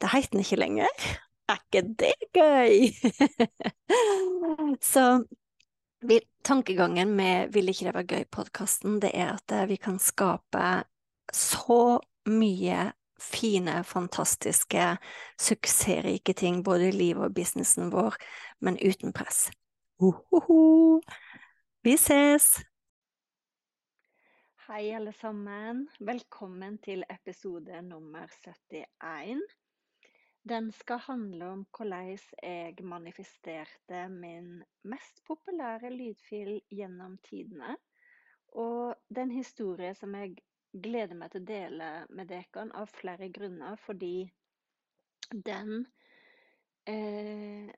Det heter den ikke lenger. Er ikke det gøy? Så tankegangen med Vil ikke det være gøy-podkasten, det er at eh, vi kan skape så mye fine, fantastiske, suksessrike ting både i livet og businessen vår, men uten press. Uhuhu. Vi ses! Hei, alle sammen. Velkommen til episode nummer 71. Den skal handle om hvordan jeg manifesterte min mest populære lydfil gjennom tidene. Og det er en historie som jeg gleder meg til å dele med dere av flere grunner, fordi den eh,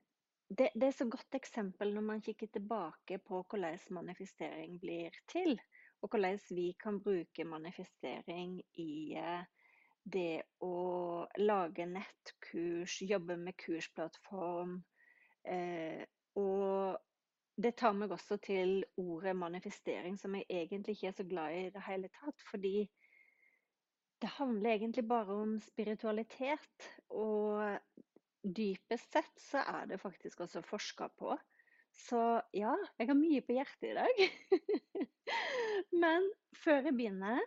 det, det, er så godt eksempel når man kikker tilbake på hvordan manifestering blir til, og hvordan vi kan bruke manifestering i eh, det å lage nettkurs, jobbe med kursplattform. Eh, og det tar meg også til ordet manifestering, som jeg egentlig ikke er så glad i i det hele tatt. Fordi det handler egentlig bare om spiritualitet. Og dypest sett så er det faktisk også forska på. Så ja, jeg har mye på hjertet i dag. Men før jeg begynner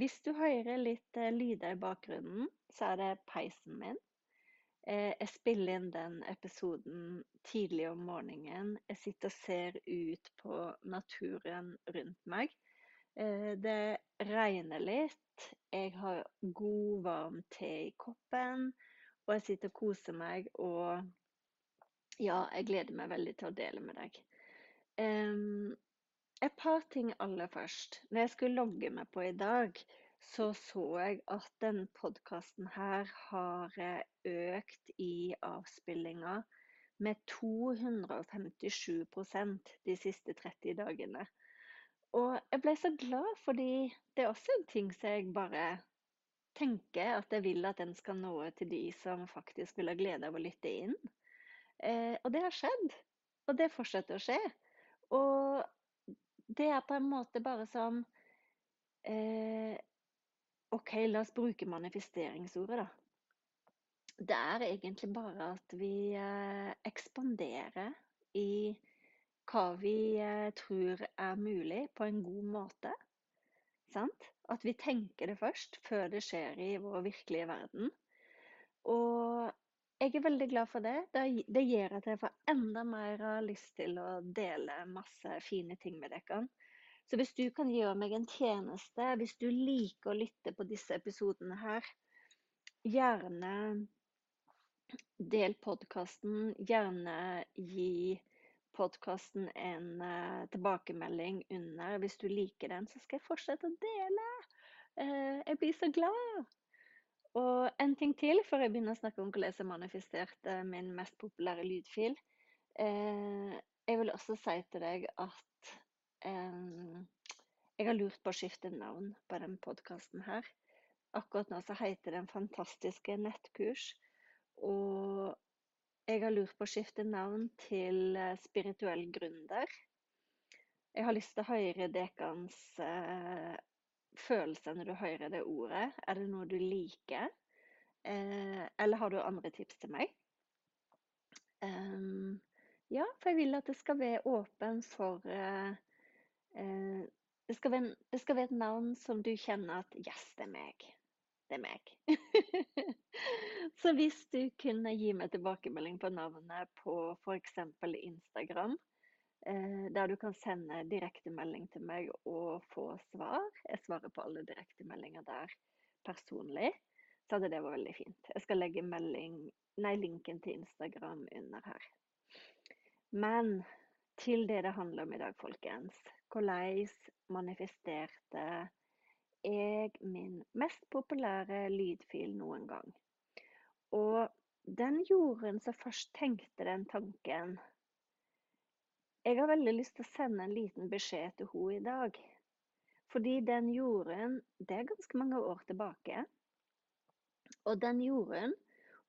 hvis du hører litt eh, lyder i bakgrunnen, så er det peisen min. Eh, jeg spiller inn den episoden tidlig om morgenen. Jeg sitter og ser ut på naturen rundt meg. Eh, det regner litt. Jeg har god, varm te i koppen. Og jeg sitter og koser meg, og ja, jeg gleder meg veldig til å dele med deg. Et par ting aller først. Når jeg skulle logge meg på i dag, så så jeg at denne podkasten her har eh, økt i avspillinga med 257% de siste 30 dagene. Og jeg ble så glad, fordi det er også en ting som jeg bare tenker at jeg vil at den skal nå til de som faktisk vil ha glede av å lytte inn. Eh, og det har skjedd. Og det fortsetter å skje. Og det er på en måte bare som eh, OK, la oss bruke manifesteringsordet, da. Det er egentlig bare at vi eh, ekspanderer i hva vi eh, tror er mulig, på en god måte. Sant? At vi tenker det først, før det skjer i vår virkelige verden. Og jeg er veldig glad for det. Det gjør at jeg får enda mer lyst til å dele masse fine ting med dere. Så hvis du kan gjøre meg en tjeneste, hvis du liker å lytte på disse episodene her, gjerne del podkasten. Gjerne gi podkasten en uh, tilbakemelding under. Hvis du liker den, så skal jeg fortsette å dele. Uh, jeg blir så glad. Og en ting til før jeg begynner å snakke om hvordan jeg manifesterte min mest populære lydfil. Eh, jeg vil også si til deg at eh, jeg har lurt på å skifte navn på denne podkasten. Akkurat nå så heter den Fantastiske nettkurs. Og jeg har lurt på å skifte navn til eh, Spirituell gründer. Jeg har lyst til å høre deres eh, følelse når du hører det ordet? Er det noe du liker? Eh, eller har du andre tips til meg? Um, ja, for jeg vil at det skal være åpen for uh, uh, det, skal være, det, skal være, et navn som du kjenner at Yes, det er meg. Det er meg. Så hvis du kunne gi meg tilbakemelding på navnet på f.eks. Instagram, der du kan sende direktemelding til meg og få svar. Jeg svarer på alle direktemeldinger der personlig. så hadde det vært veldig fint. Jeg skal legge melding, nei, linken til Instagram under her. Men til det det handler om i dag, folkens. Hvordan manifesterte jeg min mest populære lydfil noen gang? Og den jorden som først tenkte den tanken Jeg har veldig lyst til å sende en liten beskjed til henne i dag. Fordi den jorden Det er ganske mange år tilbake. Og den jorden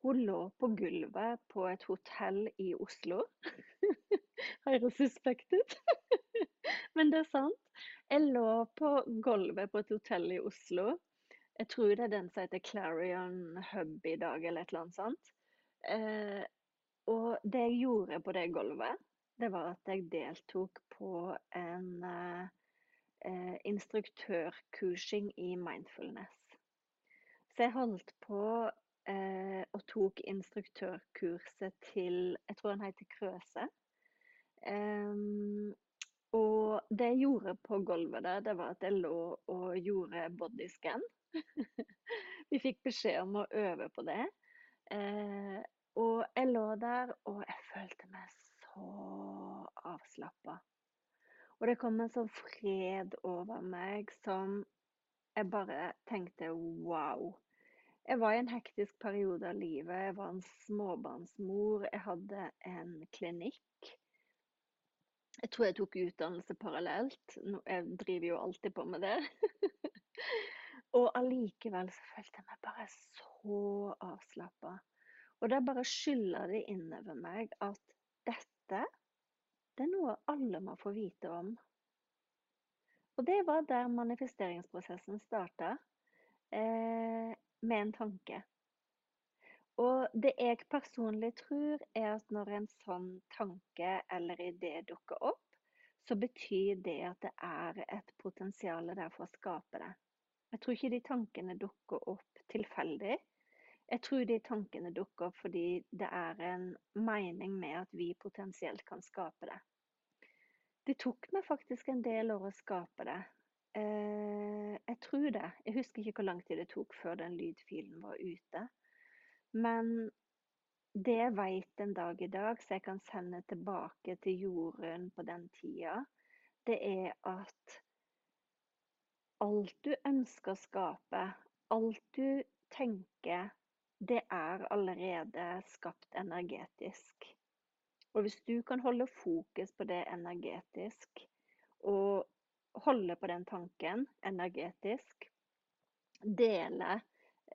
hun lå på gulvet på et hotell i Oslo. Høres suspekt ut. Men det er sant. Jeg lå på gulvet på et hotell i Oslo. Jeg tror det er den som heter Clarion Hub i dag, eller et eller annet sånt. Eh, og det jeg gjorde på det gulvet, det var at jeg deltok på en eh, eh, instruktørkursing i mindfulness. Så jeg holdt på eh, og tok instruktørkurset til Jeg tror han heter Krøse. Um, og det jeg gjorde på gulvet der, det var at jeg lå og gjorde bodyscan. Vi fikk beskjed om å øve på det. Eh, og jeg lå der, og jeg følte meg så avslappa. Og det kom en sånn fred over meg som jeg bare tenkte wow. Jeg var i en hektisk periode av livet. Jeg var en småbarnsmor. Jeg hadde en klinikk. Jeg tror jeg tok utdannelse parallelt. Jeg driver jo alltid på med det. og allikevel så følte jeg meg bare så avslappa. Og da bare skyller det innover meg at dette, det er noe alle må få vite om. Og det var der manifesteringsprosessen starta, eh, med en tanke. Og det jeg personlig tror, er at når en sånn tanke eller idé dukker opp, så betyr det at det er et potensial der for å skape det. Jeg tror ikke de tankene dukker opp tilfeldig. Jeg tror de tankene dukker opp fordi det er en mening med at vi potensielt kan skape det. Det tok meg faktisk en del år å skape det. Eh, jeg tror det. Jeg husker ikke hvor lang tid det tok før den lydfilen var ute. Men det jeg vet en dag i dag, så jeg kan sende tilbake til jorden på den tida, det er at alt du ønsker å skape, alt du tenker, det er allerede skapt energetisk. Og hvis du kan holde fokus på det energetisk, og holde på den tanken energetisk, dele,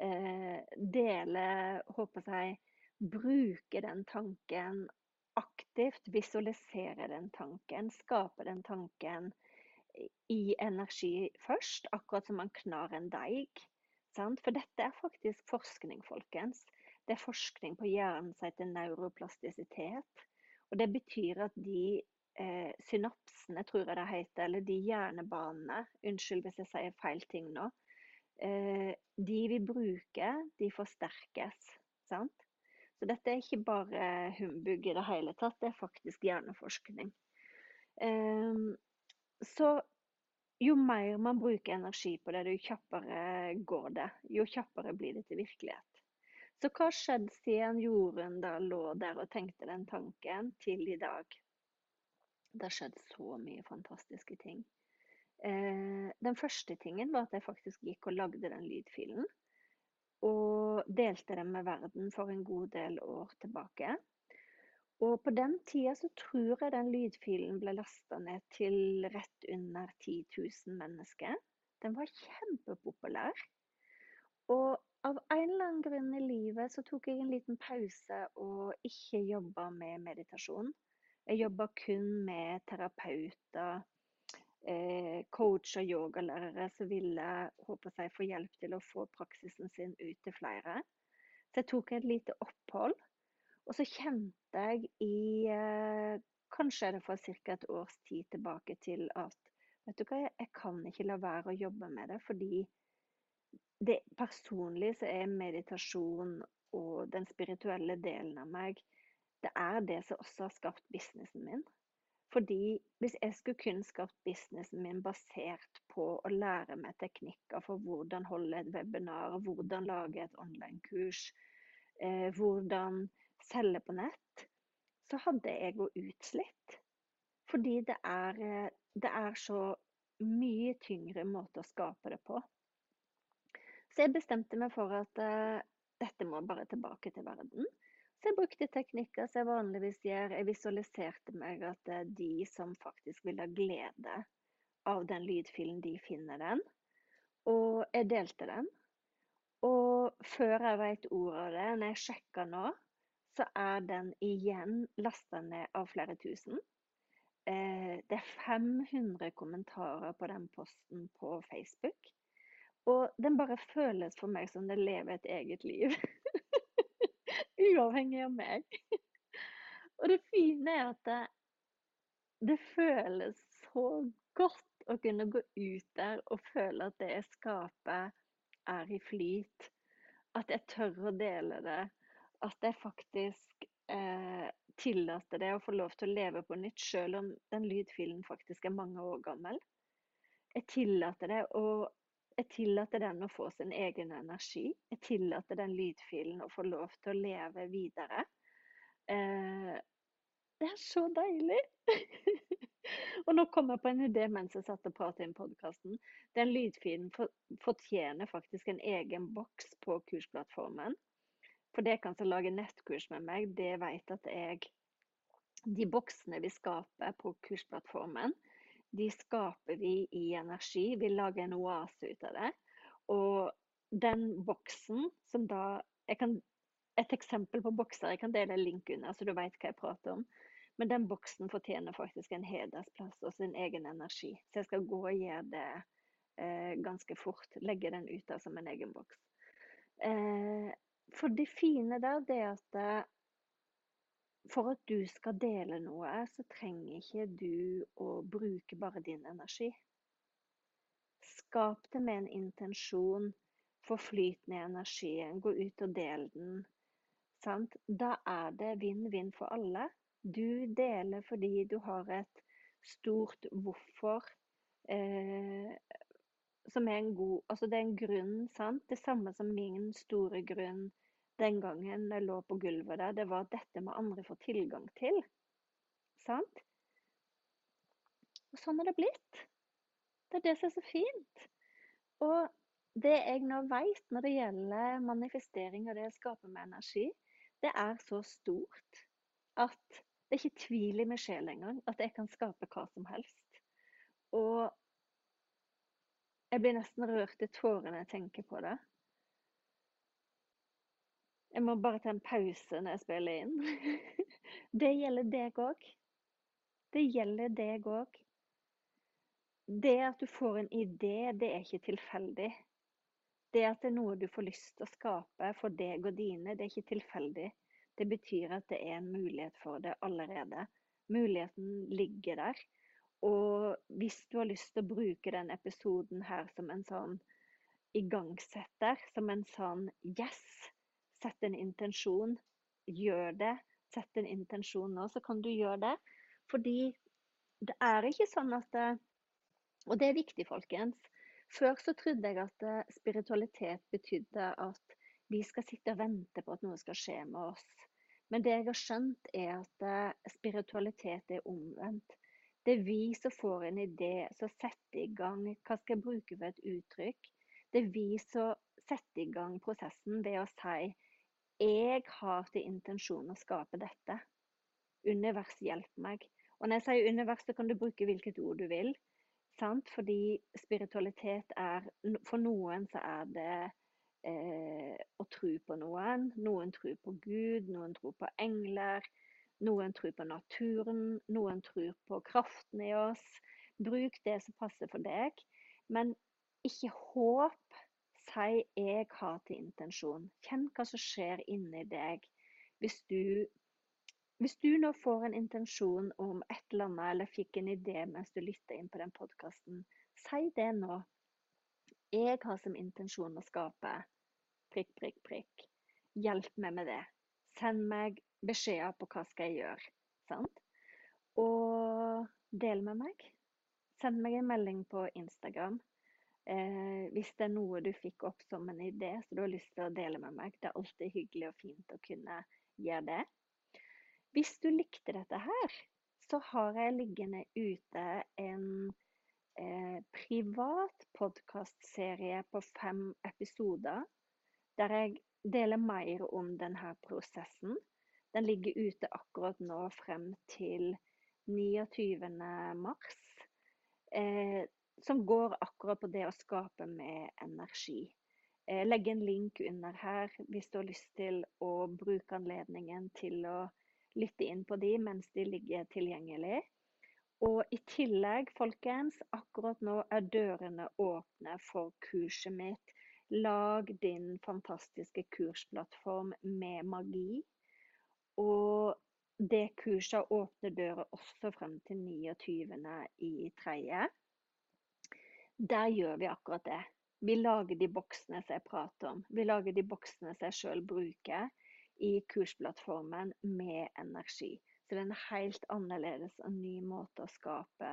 eh, dele håper jeg, bruke den tanken aktivt, visualisere den tanken, skape den tanken i energi først, akkurat som man knar en deig. Sant? For dette er faktisk forskning, folkens. Det er forskning på hjernen som heter neuroplastisitet. Og det betyr at de eh, synapsene, tror jeg det heter, eller de hjernebanene Unnskyld hvis jeg sier feil ting nå. Eh, de vi bruker, de forsterkes. Sant? Så dette er ikke bare humbug i det hele tatt, det er faktisk hjerneforskning. Eh, så jo mer man bruker energi på det, jo kjappere går det. Jo kjappere blir det til virkelighet. Så hva skjedde siden Jorunn da lå der og tenkte den tanken, til i dag? Det har skjedd så mye fantastiske ting. Eh, den første tingen var at jeg faktisk gikk og lagde den lydfilen. Og delte den med verden for en god del år tilbake. Og på den tida så tror jeg den lydfilen ble lasta ned til rett under 10 000 mennesker. Den var kjempepopulær. Og av en eller annen grunn i livet så tok jeg en liten pause og ikke jobba med meditasjon. Jeg jobba kun med terapeuter, eh, coacher, yogalærere som ville håper jeg, få hjelp til å få praksisen sin ut til flere. Så jeg tok et lite opphold. Og så kjente jeg i eh, Kanskje er det for ca. et års tid tilbake til at vet du hva, jeg kan ikke la være å jobbe med det, fordi det, personlig så er meditasjon og den spirituelle delen av meg det er det som også har skapt businessen min. Fordi hvis jeg skulle kun skapt businessen min basert på å lære meg teknikker for hvordan holde et webinar, hvordan lage et online-kurs, eh, hvordan selge på nett, så hadde jeg vært utslitt. Fordi det er, eh, det er så mye tyngre måte å skape det på. Så jeg bestemte meg for at uh, dette må bare tilbake til verden. Så jeg brukte teknikker som jeg vanligvis gjør. Jeg visualiserte meg at det er de som faktisk vil ha glede av den lydfilen, de finner den. Og jeg delte den. Og før jeg vet ordet av det, når jeg sjekker nå, så er den igjen lasta ned av flere tusen. Eh, det er 500 kommentarer på den posten på Facebook. Og den bare føles for meg som den lever et eget liv. Uavhengig av meg. Og det fine er at det, det føles så godt å kunne gå ut der og føle at det jeg skaper, er i flyt. At jeg tør å dele det. At jeg faktisk eh, tillater det å få lov til å leve på nytt, selv om den lydfilen faktisk er mange år gammel. Jeg tillater det å jeg tillater den å få sin egen energi. Jeg tillater den lydfilen å få lov til å leve videre. Eh, det er så deilig! og nå kom jeg på en idé mens jeg satt og pratet inn podkasten. Den lydfilen fortjener faktisk en egen boks på kursplattformen. For det kan som lage nettkurs med meg, det vet at jeg De boksene vi skaper på kursplattformen, de skaper vi i energi. Vi lager en oase ut av det. Og den boksen som da kan, Et eksempel på bokser, jeg kan dele en link under, så du vet hva jeg prater om. Men den boksen fortjener faktisk en hedersplass og sin egen energi. Så jeg skal gå og gjøre det eh, ganske fort. Legge den ut der som en egen boks. Eh, for det fine der, det er at eh, for at du skal dele noe, så trenger ikke du å bruke bare din energi. Skap det med en intensjon. Få flyten i energien. Gå ut og del den. Sant? Da er det vinn-vinn for alle. Du deler fordi du har et stort hvorfor. Eh, som er en god Altså det er en grunn, sant? Det samme som min store grunn den gangen jeg lå på gulvet der, det var at dette må andre få tilgang til. Sant? Og sånn er det blitt. Det er det som er så fint. Og det jeg nå vet når det gjelder manifestering og det å skape med energi, det er så stort at det er ikke tvil i meg sjel engang at jeg kan skape hva som helst. Og jeg blir nesten rørt i tårene når jeg tenker på det. Jeg må bare ta en pause når jeg spiller inn. Det gjelder deg òg. Det gjelder deg òg. Det at du får en idé, det er ikke tilfeldig. Det at det er noe du får lyst til å skape for deg og dine, det er ikke tilfeldig. Det betyr at det er en mulighet for det allerede. Muligheten ligger der. Og hvis du har lyst til å bruke den episoden her som en sånn igangsetter, som en sånn yes, Sett en intensjon. Gjør det. Sett en intensjon nå, så kan du gjøre det. Fordi det er ikke sånn at det, Og det er viktig, folkens. Før så trodde jeg at eh, spiritualitet betydde at vi skal sitte og vente på at noe skal skje med oss. Men det jeg har skjønt, er at eh, spiritualitet er omvendt. Det er vi som får en idé, som setter i gang Hva skal jeg bruke for et uttrykk? Det er vi som setter i gang prosessen ved å si jeg har til intensjon å skape dette. Univers hjelp meg. Og når jeg sier univers, så kan du bruke hvilket ord du vil. Sant? Fordi spiritualitet er For noen så er det eh, å tro på noen. Noen tror på Gud, noen tror på engler. Noen tror på naturen, noen tror på kraften i oss. Bruk det som passer for deg. Men ikke håp Si 'jeg har til intensjon'. Kjenn hva som skjer inni deg hvis du, hvis du nå får en intensjon om et eller annet, eller fikk en idé mens du lytta inn på den podkasten. Si det nå. Jeg har som intensjon å skape prikk, prikk, prikk. Hjelp meg med det. Send meg beskjeder på hva skal jeg gjøre. Sant? og del med meg. Send meg en melding på Instagram eh, hvis det er noe du fikk opp som en idé så du har lyst til å dele med meg. Det er alltid hyggelig og fint å kunne gjøre det. Hvis du likte dette her, så har jeg liggende ute en eh, privat podkastserie på fem episoder der jeg deler mer om denne prosessen. Den ligger ute akkurat nå frem til 29. mars. Eh, som går akkurat på det å skape med energi. Eh, legge en link under her hvis du har lyst til å bruke anledningen til å lytte inn på de mens de ligger tilgjengelig. Og i tillegg, folkens, akkurat nå er dørene åpne for kurset mitt. Lag din fantastiske kursplattform med magi. Og det kurset åpner dører også frem til 29. i tredje. Der gjør vi akkurat det. Vi lager de boksene som jeg prater om. Vi lager de boksene som jeg sjøl bruker i kursplattformen med energi. Så det er en helt annerledes og ny måte å skape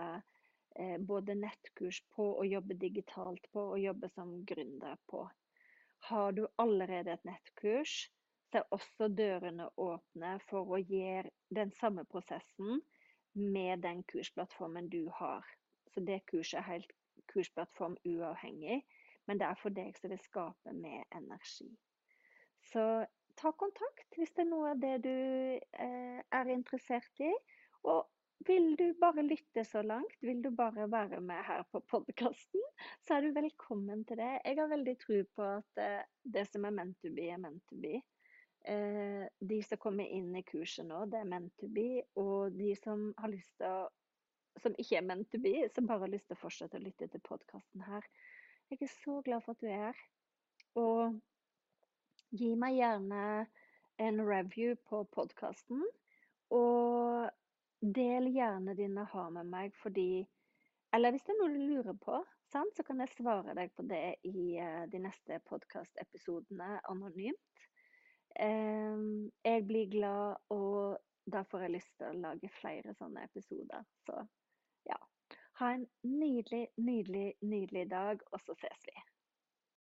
både nettkurs på og jobbe digitalt på og jobbe som gründer på. Har du allerede et nettkurs, så er også dørene åpne for å gjøre den samme prosessen med den kursplattformen du har. Så det kurset er helt kursplattform uavhengig, men det er for deg som vil skape med energi. Så ta kontakt hvis det er noe av det du eh, er interessert i. Og vil du bare lytte så langt, vil du bare være med her på podkasten, så er du velkommen til det. Jeg har veldig tro på at eh, det som er meant to be, er meant to be. Eh, de som kommer inn i kurset nå, det er meant to be. Og de som har lyst til å som ikke er meant to be, som bare har lyst til å fortsette å lytte til podkasten her. Jeg er så glad for at du er her. Og Gi meg gjerne en review på podkasten. Og del gjerne dine ha med meg fordi Eller hvis det er noe du lurer på, sant, så kan jeg svare deg på det i uh, de neste podkastepisodene anonymt. Jeg blir glad, og da får jeg lyst til å lage flere sånne episoder. Så ja. Ha en nydelig, nydelig, nydelig dag, og så ses vi.